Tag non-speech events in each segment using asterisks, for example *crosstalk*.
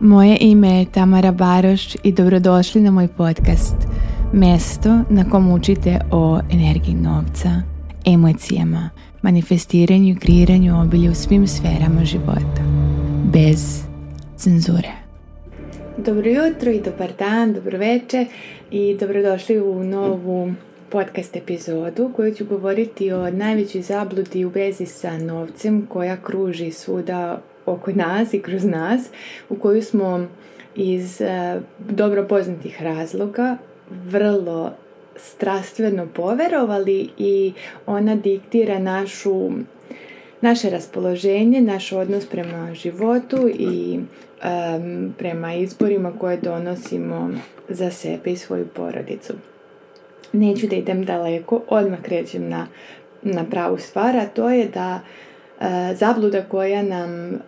Moje ime je Tamara Baroš i dobrodošli na moj podcast. Mesto na kom učite o energiji novca, emocijama, manifestiranju i kreiranju obilja u svim sferama života. Bez cenzure. Dobro jutro i dobar dan, dobro večer i dobrodošli u novu podcast epizodu koju ću govoriti o najvećoj zabludi u vezi sa novcem koja kruži svuda oko nas i kroz nas u koju smo iz e, dobro poznatih razloga vrlo strastveno poverovali i ona diktira našu naše raspoloženje, naš odnos prema životu i prema izborima koje donosimo za sebe i svoju porodicu. Neću da idem daleko, odmah krećem na, na pravu stvar, a to je da E, zabluda koja nam e,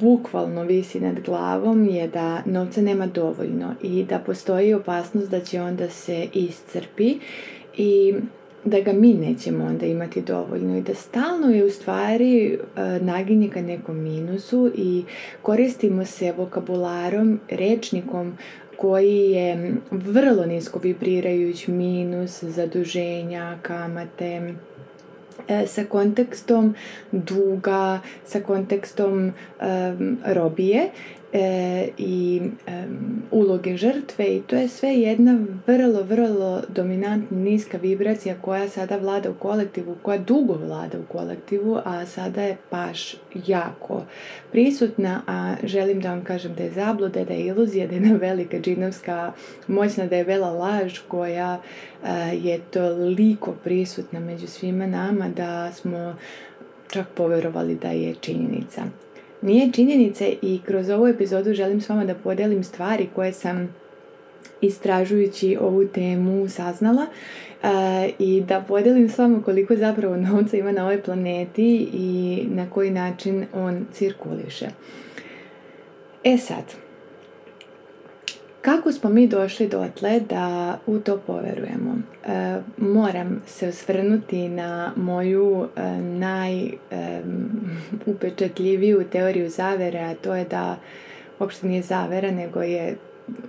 bukvalno visi nad glavom je da novca nema dovoljno i da postoji opasnost da će onda se iscrpi i da ga mi nećemo onda imati dovoljno i da stalno je u stvari e, naginje ka nekom minusu i koristimo se vokabularom, rečnikom koji je vrlo nisko vibrirajuć minus, zaduženja, kamate, E, sa kontekstom duga, sa kontekstom robije e, i e, uloge žrtve i to je sve jedna vrlo, vrlo dominantna niska vibracija koja sada vlada u kolektivu, koja dugo vlada u kolektivu, a sada je baš jako prisutna, a želim da vam kažem da je zabluda, da je iluzija, da je jedna velika džinovska moćna, da je vela laž koja e, je toliko prisutna među svima nama da smo čak povjerovali da je činjenica nije činjenice i kroz ovu epizodu želim s vama da podelim stvari koje sam istražujući ovu temu saznala i da podelim s vama koliko zapravo novca ima na ovoj planeti i na koji način on cirkuliše. E sad, kako smo mi došli dotle da u to poverujemo? E, moram se osvrnuti na moju e, najupečatljiviju e, teoriju zavere, a to je da uopšte nije zavera, nego je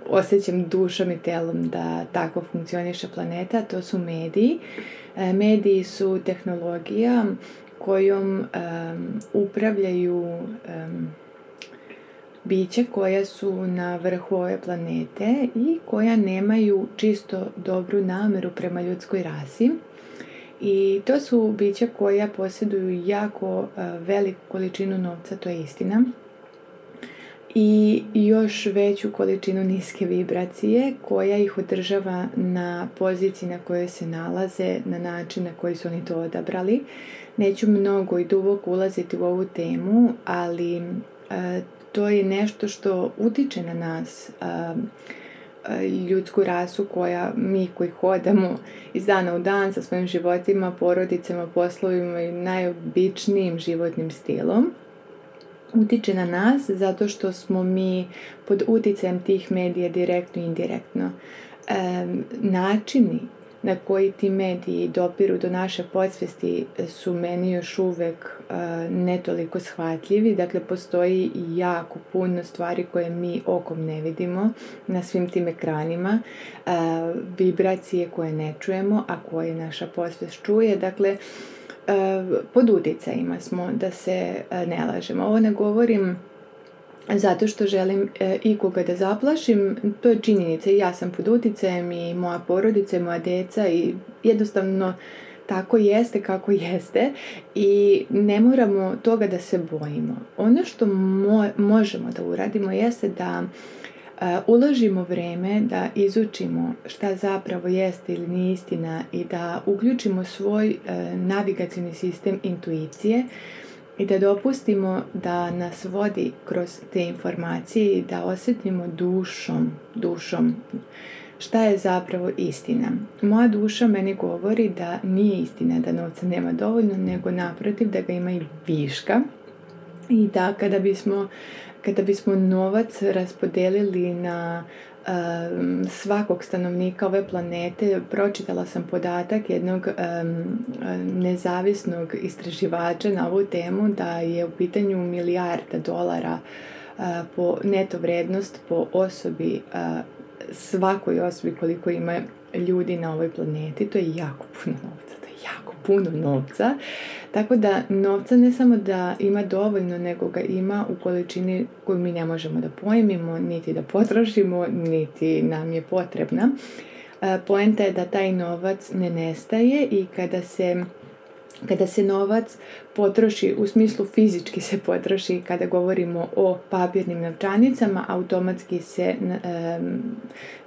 osjećam dušom i telom da tako funkcioniše planeta, to su mediji. E, mediji su tehnologija kojom e, upravljaju biće koja su na vrhu ove planete i koja nemaju čisto dobru nameru prema ljudskoj rasi. I to su bića koja posjeduju jako e, veliku količinu novca, to je istina. I još veću količinu niske vibracije koja ih održava na poziciji na kojoj se nalaze, na način na koji su oni to odabrali. Neću mnogo i duboko ulaziti u ovu temu, ali e, to je nešto što utiče na nas, ljudsku rasu koja mi koji hodamo iz dana u dan sa svojim životima, porodicama, poslovima i najobičnijim životnim stilom utiče na nas zato što smo mi pod uticajem tih medija direktno i indirektno. načini na koji ti mediji dopiru do naše podsvesti e, su meni još uvijek netoliko ne toliko shvatljivi. Dakle, postoji jako puno stvari koje mi okom ne vidimo na svim tim ekranima. E, vibracije koje ne čujemo, a koje naša podsvest čuje. Dakle, e, pod utjecajima smo da se ne lažemo. Ovo ne govorim zato što želim e, ikoga da zaplašim, to je činjenica i ja sam pod utjecajem i moja porodica i moja djeca i jednostavno tako jeste kako *laughs* jeste i ne moramo toga da se bojimo. Ono što možemo da uradimo jeste da e, uložimo vrijeme da izučimo šta zapravo jeste ili nije istina i da uključimo svoj e, navigacijni sistem intuicije i da dopustimo da nas vodi kroz te informacije i da osjetimo dušom, dušom šta je zapravo istina. Moja duša meni govori da nije istina da novca nema dovoljno, nego naprotiv da ga ima i viška i da kada bismo, kada bismo novac raspodelili na svakog stanovnika ove planete pročitala sam podatak jednog nezavisnog istraživača na ovu temu da je u pitanju milijarda dolara po neto vrednost po osobi svakoj osobi koliko ima ljudi na ovoj planeti to je jako puno novca puno novca. Tako da novca ne samo da ima dovoljno, nego ga ima u količini koju mi ne možemo da pojmimo, niti da potrošimo, niti nam je potrebna. E, poenta je da taj novac ne nestaje i kada se kada se novac potroši, u smislu fizički se potroši kada govorimo o papirnim novčanicama, automatski se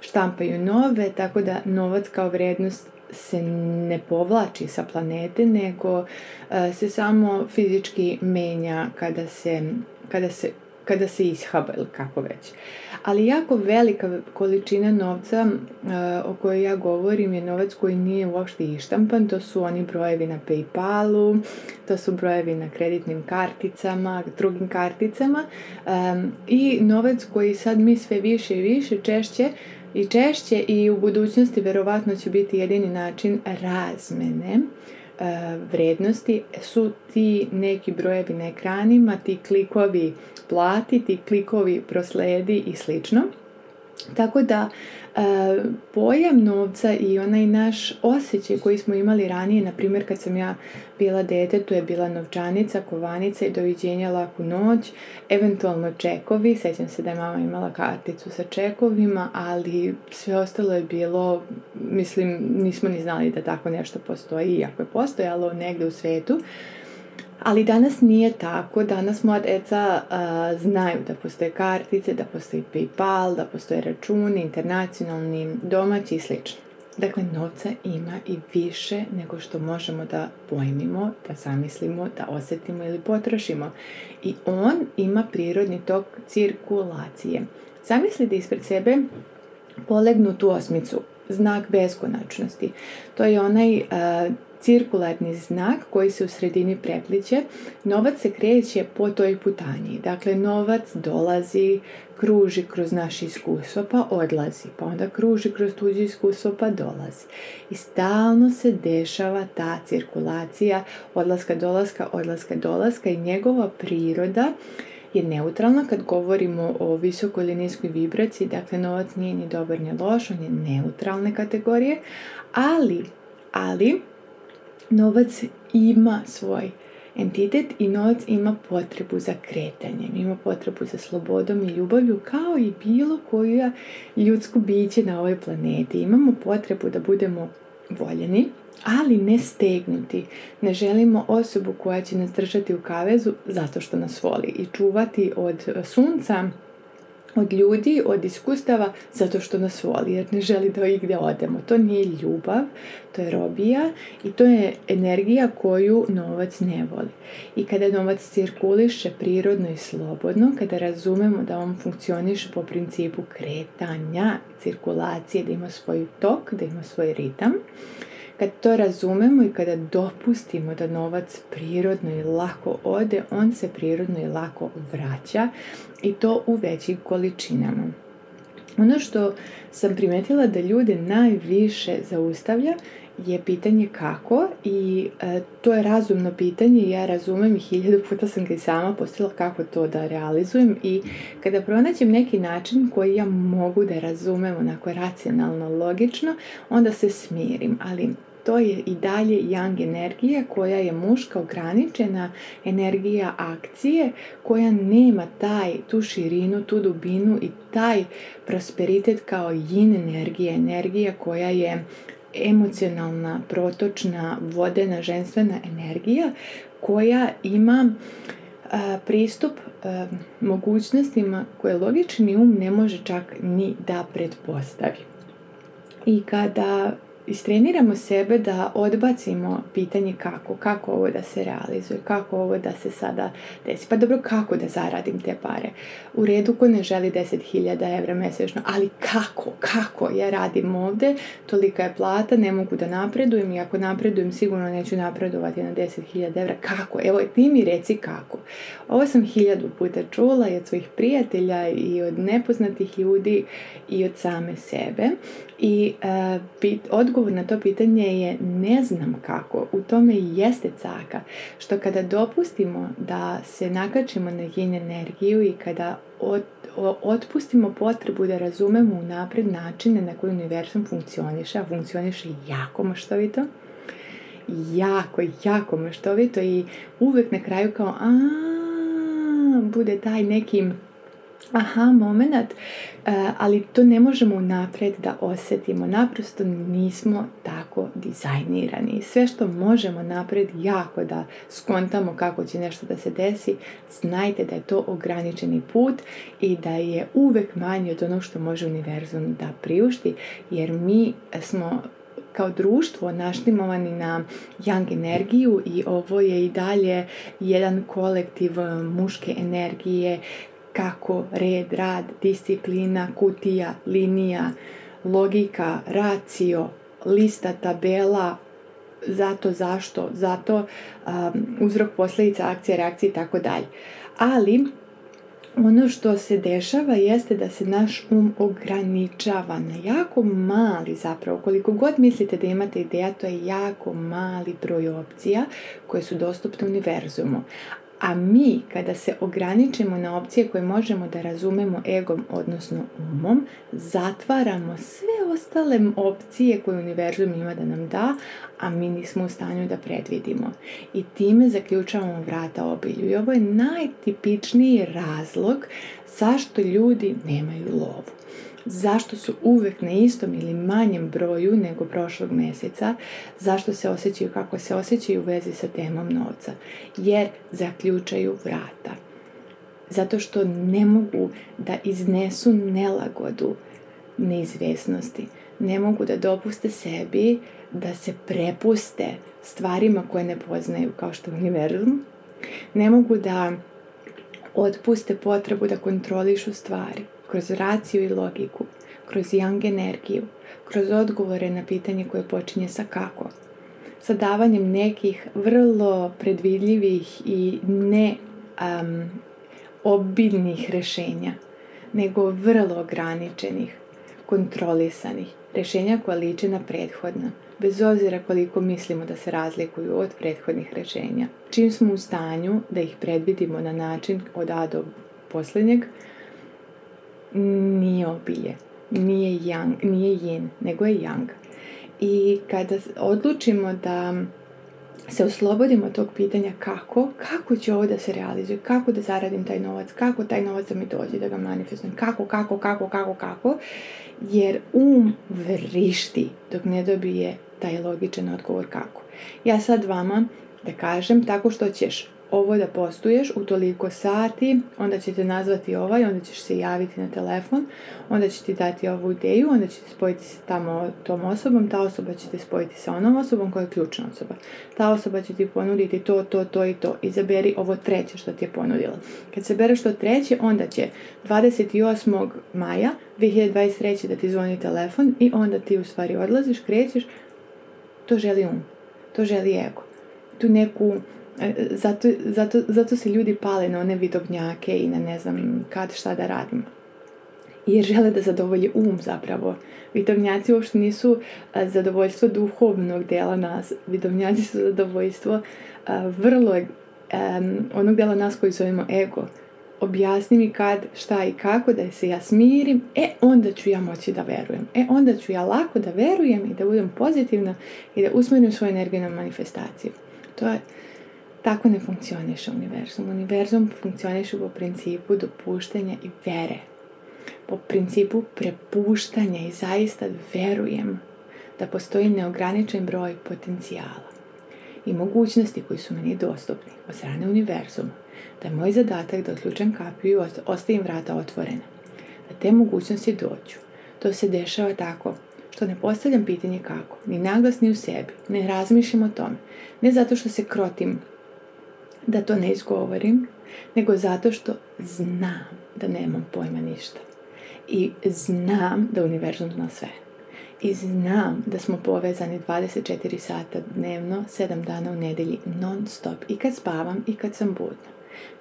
štampaju nove, tako da novac kao vrednost se ne povlači sa planete, nego e, se samo fizički menja kada se, kada se kada se ishaba ili kako već. Ali jako velika količina novca e, o kojoj ja govorim je novac koji nije uopšte ištampan, to su oni brojevi na Paypalu, to su brojevi na kreditnim karticama, drugim karticama e, i novac koji sad mi sve više i više češće i češće i u budućnosti verovatno će biti jedini način razmene e, vrednosti su ti neki brojevi na ekranima, ti klikovi plati, ti klikovi prosledi i slično. Tako da e, pojam novca i onaj naš osjećaj koji smo imali ranije, na primjer kad sam ja bila dete, tu je bila novčanica, kovanica i doviđenja laku noć, eventualno čekovi, sjećam se da je mama imala karticu sa čekovima, ali sve ostalo je bilo, mislim, nismo ni znali da tako nešto postoji, iako je postojalo negdje u svetu. Ali danas nije tako, danas moja djeca znaju da postoje kartice, da postoji PayPal, da postoje računi, internacionalni, domaći i sl. Dakle, novca ima i više nego što možemo da pojmimo, da zamislimo, da osjetimo ili potrošimo. I on ima prirodni tok cirkulacije. Zamislite ispred sebe polegnutu osmicu, znak beskonačnosti. To je onaj cirkularni znak koji se u sredini prepliče, novac se kreće po toj putanji. Dakle, novac dolazi, kruži kroz naše iskustvo pa odlazi, pa onda kruži kroz tuđe iskustvo pa dolazi. I stalno se dešava ta cirkulacija odlaska, dolaska, odlaska, dolaska i njegova priroda je neutralna kad govorimo o visokoj ili niskoj vibraciji, dakle novac nije ni dobar ni loš, on je neutralne kategorije, ali, ali novac ima svoj entitet i novac ima potrebu za kretanjem, ima potrebu za slobodom i ljubavlju kao i bilo koje ljudsko biće na ovoj planeti. Imamo potrebu da budemo voljeni, ali ne stegnuti. Ne želimo osobu koja će nas držati u kavezu zato što nas voli i čuvati od sunca od ljudi, od iskustava, zato što nas voli, jer ne želi da igde odemo. To nije ljubav, to je robija i to je energija koju novac ne voli. I kada novac cirkuliše prirodno i slobodno, kada razumemo da on funkcioniše po principu kretanja, cirkulacije, da ima svoj tok, da ima svoj ritam, kad to razumemo i kada dopustimo da novac prirodno i lako ode, on se prirodno i lako vraća i to u većim količinama. Ono što sam primetila da ljude najviše zaustavlja je pitanje kako i e, to je razumno pitanje ja razumem i hiljadu puta sam ga i sama postala kako to da realizujem i kada pronađem neki način koji ja mogu da razumem onako racionalno, logično, onda se smirim, ali to je i dalje yang energija koja je muška ograničena energija akcije koja nema taj tu širinu, tu dubinu i taj prosperitet kao yin energija, energija koja je emocionalna, protočna, vodena, ženstvena energija koja ima pristup mogućnostima koje logični um ne može čak ni da pretpostavi. I kada istreniramo sebe da odbacimo pitanje kako, kako ovo da se realizuje, kako ovo da se sada desi, pa dobro kako da zaradim te pare. U redu ko ne želi 10.000 evra mjesečno, ali kako, kako ja radim ovdje, tolika je plata, ne mogu da napredujem i ako napredujem sigurno neću napredovati na 10.000 evra, kako? Evo ti mi reci kako. Ovo sam hiljadu puta čula i od svojih prijatelja i od nepoznatih ljudi i od same sebe i e, odgovor na to pitanje je ne znam kako. U tome i jeste caka. Što kada dopustimo da se nakačimo na yin energiju i kada otpustimo potrebu da razumemo napred načine na koji univerzum funkcioniše, a funkcioniše jako maštovito, jako, jako maštovito i uvijek na kraju kao a bude taj nekim aha, moment, e, ali to ne možemo unaprijed da osjetimo. Naprosto nismo tako dizajnirani. Sve što možemo naprijed jako da skontamo kako će nešto da se desi, znajte da je to ograničeni put i da je uvek manji od onog što može univerzum da priušti, jer mi smo kao društvo naštimovani na young energiju i ovo je i dalje jedan kolektiv muške energije kako, red, rad, disciplina, kutija, linija, logika, racio, lista, tabela, zato, zašto, zato, um, uzrok, posljedica, akcija, reakcija i tako dalje. Ali, ono što se dešava jeste da se naš um ograničava na jako mali zapravo. Koliko god mislite da imate ideja, to je jako mali broj opcija koje su dostupne univerzumu. A mi, kada se ograničimo na opcije koje možemo da razumemo egom, odnosno umom, zatvaramo sve ostale opcije koje univerzum ima da nam da, a mi nismo u stanju da predvidimo. I time zaključavamo vrata obilju. I ovo je najtipičniji razlog zašto ljudi nemaju lovu zašto su uvijek na istom ili manjem broju nego prošlog mjeseca, zašto se osjećaju kako se osjećaju u vezi sa temom novca, jer zaključaju vrata. Zato što ne mogu da iznesu nelagodu neizvjesnosti. Ne mogu da dopuste sebi da se prepuste stvarima koje ne poznaju kao što je univerzum. Ne mogu da otpuste potrebu da kontrolišu stvari kroz raciju i logiku, kroz young energiju, kroz odgovore na pitanje koje počinje sa kako, sa davanjem nekih vrlo predvidljivih i ne um, rješenja, rešenja, nego vrlo ograničenih, kontrolisanih, rešenja koja liče na prethodna, bez obzira koliko mislimo da se razlikuju od prethodnih rešenja. Čim smo u stanju da ih predvidimo na način od A do posljednjeg, nije obije, nije yang, nije yin, nego je yang. I kada odlučimo da se oslobodimo tog pitanja kako, kako će ovo da se realizuje, kako da zaradim taj novac, kako taj novac da mi dođe da ga manifestujem, kako, kako, kako, kako, kako, jer um vrišti dok ne dobije taj logičan odgovor kako. Ja sad vama da kažem tako što ćeš ovo da postuješ u toliko sati, onda će te nazvati ovaj, onda ćeš se javiti na telefon, onda će ti dati ovu ideju, onda će te spojiti sa tamo tom osobom, ta osoba će te spojiti sa onom osobom koja je ključna osoba. Ta osoba će ti ponuditi to, to, to i to. Izaberi ovo treće što ti je ponudila. Kad se to treće, onda će 28. maja 2023. da ti zvoni telefon i onda ti u stvari odlaziš, krećeš. To želi um, to želi ego. Tu neku E, zato, zato, se ljudi pale na one vidovnjake i na ne znam kad šta da radimo jer žele da zadovolje um zapravo. Vidovnjaci uopšte nisu e, zadovoljstvo duhovnog dela nas. Vidovnjaci su zadovoljstvo e, vrlo onog dela nas koji zovemo ego. Objasni mi kad, šta i kako, da se ja smirim, e onda ću ja moći da verujem. E onda ću ja lako da verujem i da budem pozitivna i da usmerim svoju energiju na manifestaciju. To je, tako ne funkcioniše univerzum. Univerzum funkcioniše po principu dopuštanja i vere. Po principu prepuštanja i zaista verujem da postoji neograničen broj potencijala i mogućnosti koji su meni dostupni od strane univerzuma. Da je moj zadatak da otključam kapiju i ostavim vrata otvorena. Da te mogućnosti dođu. To se dešava tako što ne postavljam pitanje kako, ni naglas ni u sebi, ne razmišljam o tome. Ne zato što se krotim da to ne izgovorim, nego zato što znam da nemam pojma ništa. I znam da univerzum zna sve. I znam da smo povezani 24 sata dnevno, 7 dana u nedelji, non stop, i kad spavam i kad sam budna.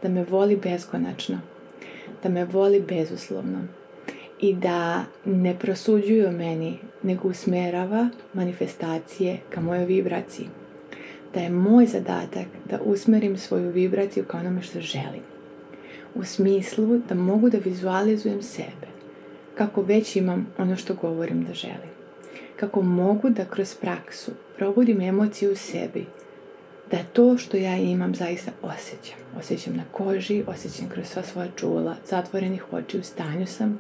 Da me voli beskonačno, da me voli bezuslovno i da ne prosuđuju meni, nego usmerava manifestacije ka mojoj vibraciji da je moj zadatak da usmerim svoju vibraciju kao onome što želim. U smislu da mogu da vizualizujem sebe, kako već imam ono što govorim da želim. Kako mogu da kroz praksu probudim emociju u sebi, da to što ja imam zaista osjećam. Osjećam na koži, osjećam kroz sva svoja čula, zatvorenih oči u stanju sam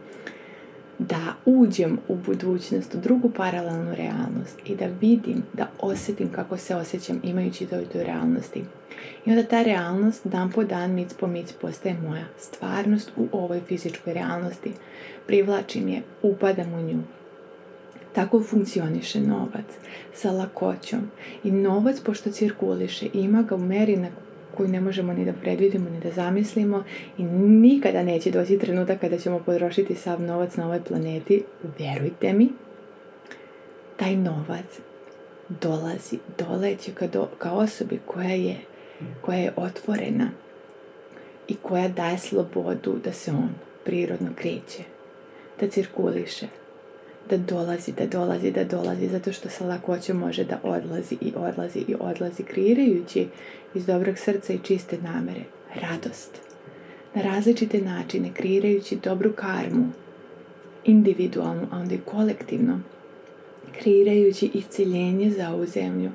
da uđem u budućnost, u drugu paralelnu realnost i da vidim, da osjetim kako se osjećam imajući to u realnosti. I onda ta realnost dan po dan, mic po mic postaje moja stvarnost u ovoj fizičkoj realnosti. Privlačim je, upadam u nju. Tako funkcioniše novac, sa lakoćom. I novac, pošto cirkuliše, ima ga u meri na koju ne možemo ni da predvidimo, ni da zamislimo i nikada neće doći trenutak kada ćemo podrošiti sav novac na ovoj planeti, vjerujte mi, taj novac dolazi, doleće do, kao osobi koja je, koja je otvorena i koja daje slobodu da se on prirodno kreće, da cirkuliše, da dolazi, da dolazi, da dolazi, zato što sa lakoćom može da odlazi i odlazi i odlazi, kreirajući iz dobrog srca i čiste namere radost. Na različite načine, kreirajući dobru karmu, individualnu, a onda i kolektivno, kreirajući isciljenje za ovu zemlju,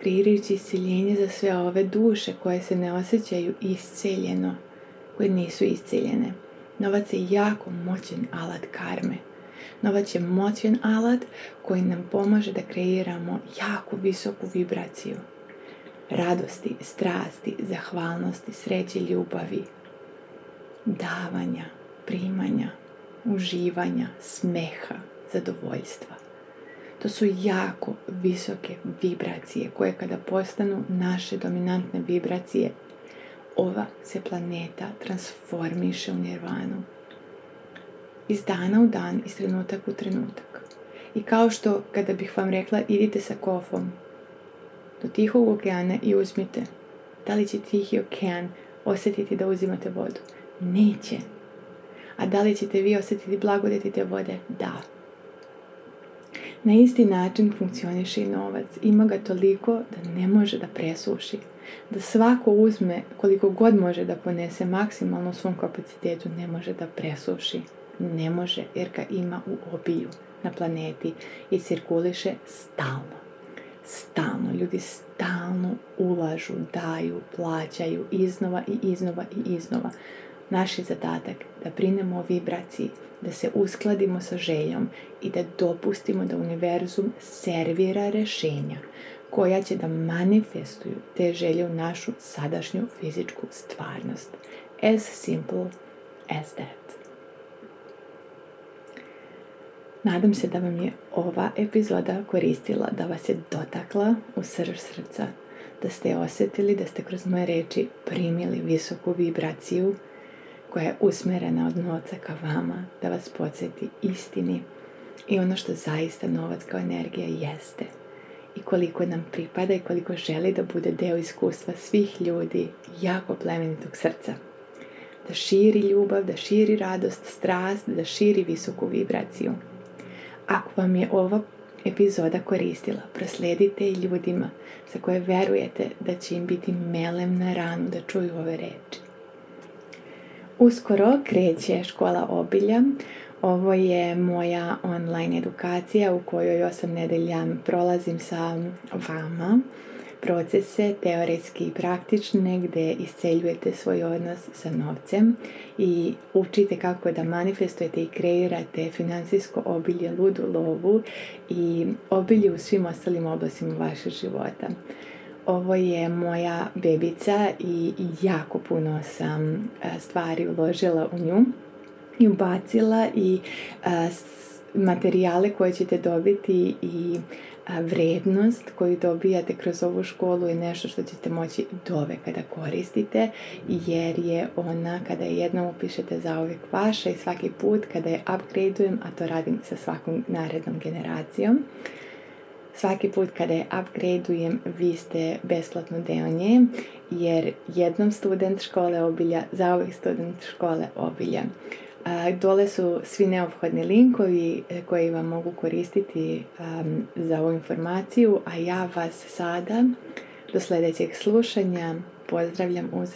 kreirajući isciljenje za sve ove duše koje se ne osjećaju isceljeno, koje nisu isciljene Novac je jako moćen alat karme Novac je moćan alat koji nam pomaže da kreiramo jako visoku vibraciju. Radosti, strasti, zahvalnosti, sreće, ljubavi, davanja, primanja, uživanja, smeha, zadovoljstva. To su jako visoke vibracije koje kada postanu naše dominantne vibracije, ova se planeta transformiše u nirvanu iz dana u dan, iz trenutak u trenutak. I kao što kada bih vam rekla idite sa kofom do tihog okeana i uzmite, da li će tihi okean osjetiti da uzimate vodu? Neće. A da li ćete vi osjetiti blagodati te vode? Da. Na isti način funkcioniše i novac. Ima ga toliko da ne može da presuši. Da svako uzme koliko god može da ponese maksimalno svom kapacitetu, ne može da presuši ne može jer ga ima u obiju na planeti i cirkuliše stalno. Stalno, ljudi stalno ulažu, daju, plaćaju iznova i iznova i iznova. Naš je zadatak da brinemo o vibraciji, da se uskladimo sa željom i da dopustimo da univerzum servira rešenja koja će da manifestuju te želje u našu sadašnju fizičku stvarnost. As simple as that. Nadam se da vam je ova epizoda koristila, da vas je dotakla u srž srca, da ste osjetili, da ste kroz moje reči primili visoku vibraciju koja je usmerena od novca ka vama, da vas podsjeti istini i ono što zaista novac kao energija jeste i koliko nam pripada i koliko želi da bude deo iskustva svih ljudi jako plemenitog srca. Da širi ljubav, da širi radost, strast, da širi visoku vibraciju. Ako vam je ova epizoda koristila, prosledite i ljudima za koje verujete da će im biti melem na ranu da čuju ove reči. Uskoro kreće škola obilja. Ovo je moja online edukacija u kojoj osam nedelja prolazim sa vama procese teoretski i praktične gde isceljujete svoj odnos sa novcem i učite kako da manifestujete i kreirate financijsko obilje, ludu lovu i obilje u svim ostalim oblastima vašeg života. Ovo je moja bebica i jako puno sam stvari uložila u nju i ubacila i materijale koje ćete dobiti i vrednost koju dobijate kroz ovu školu je nešto što ćete moći dove kada koristite jer je ona kada jednom upišete za uvijek vaša i svaki put kada je upgradeujem, a to radim sa svakom narednom generacijom, Svaki put kada je upgradeujem, vi ste besplatno deo nje, jer jednom student škole obilja, za ovih student škole obilja. Dole su svi neophodni linkovi e, koji vam mogu koristiti za ovu informaciju, a ja vas sada do sljedećeg slušanja pozdravljam uz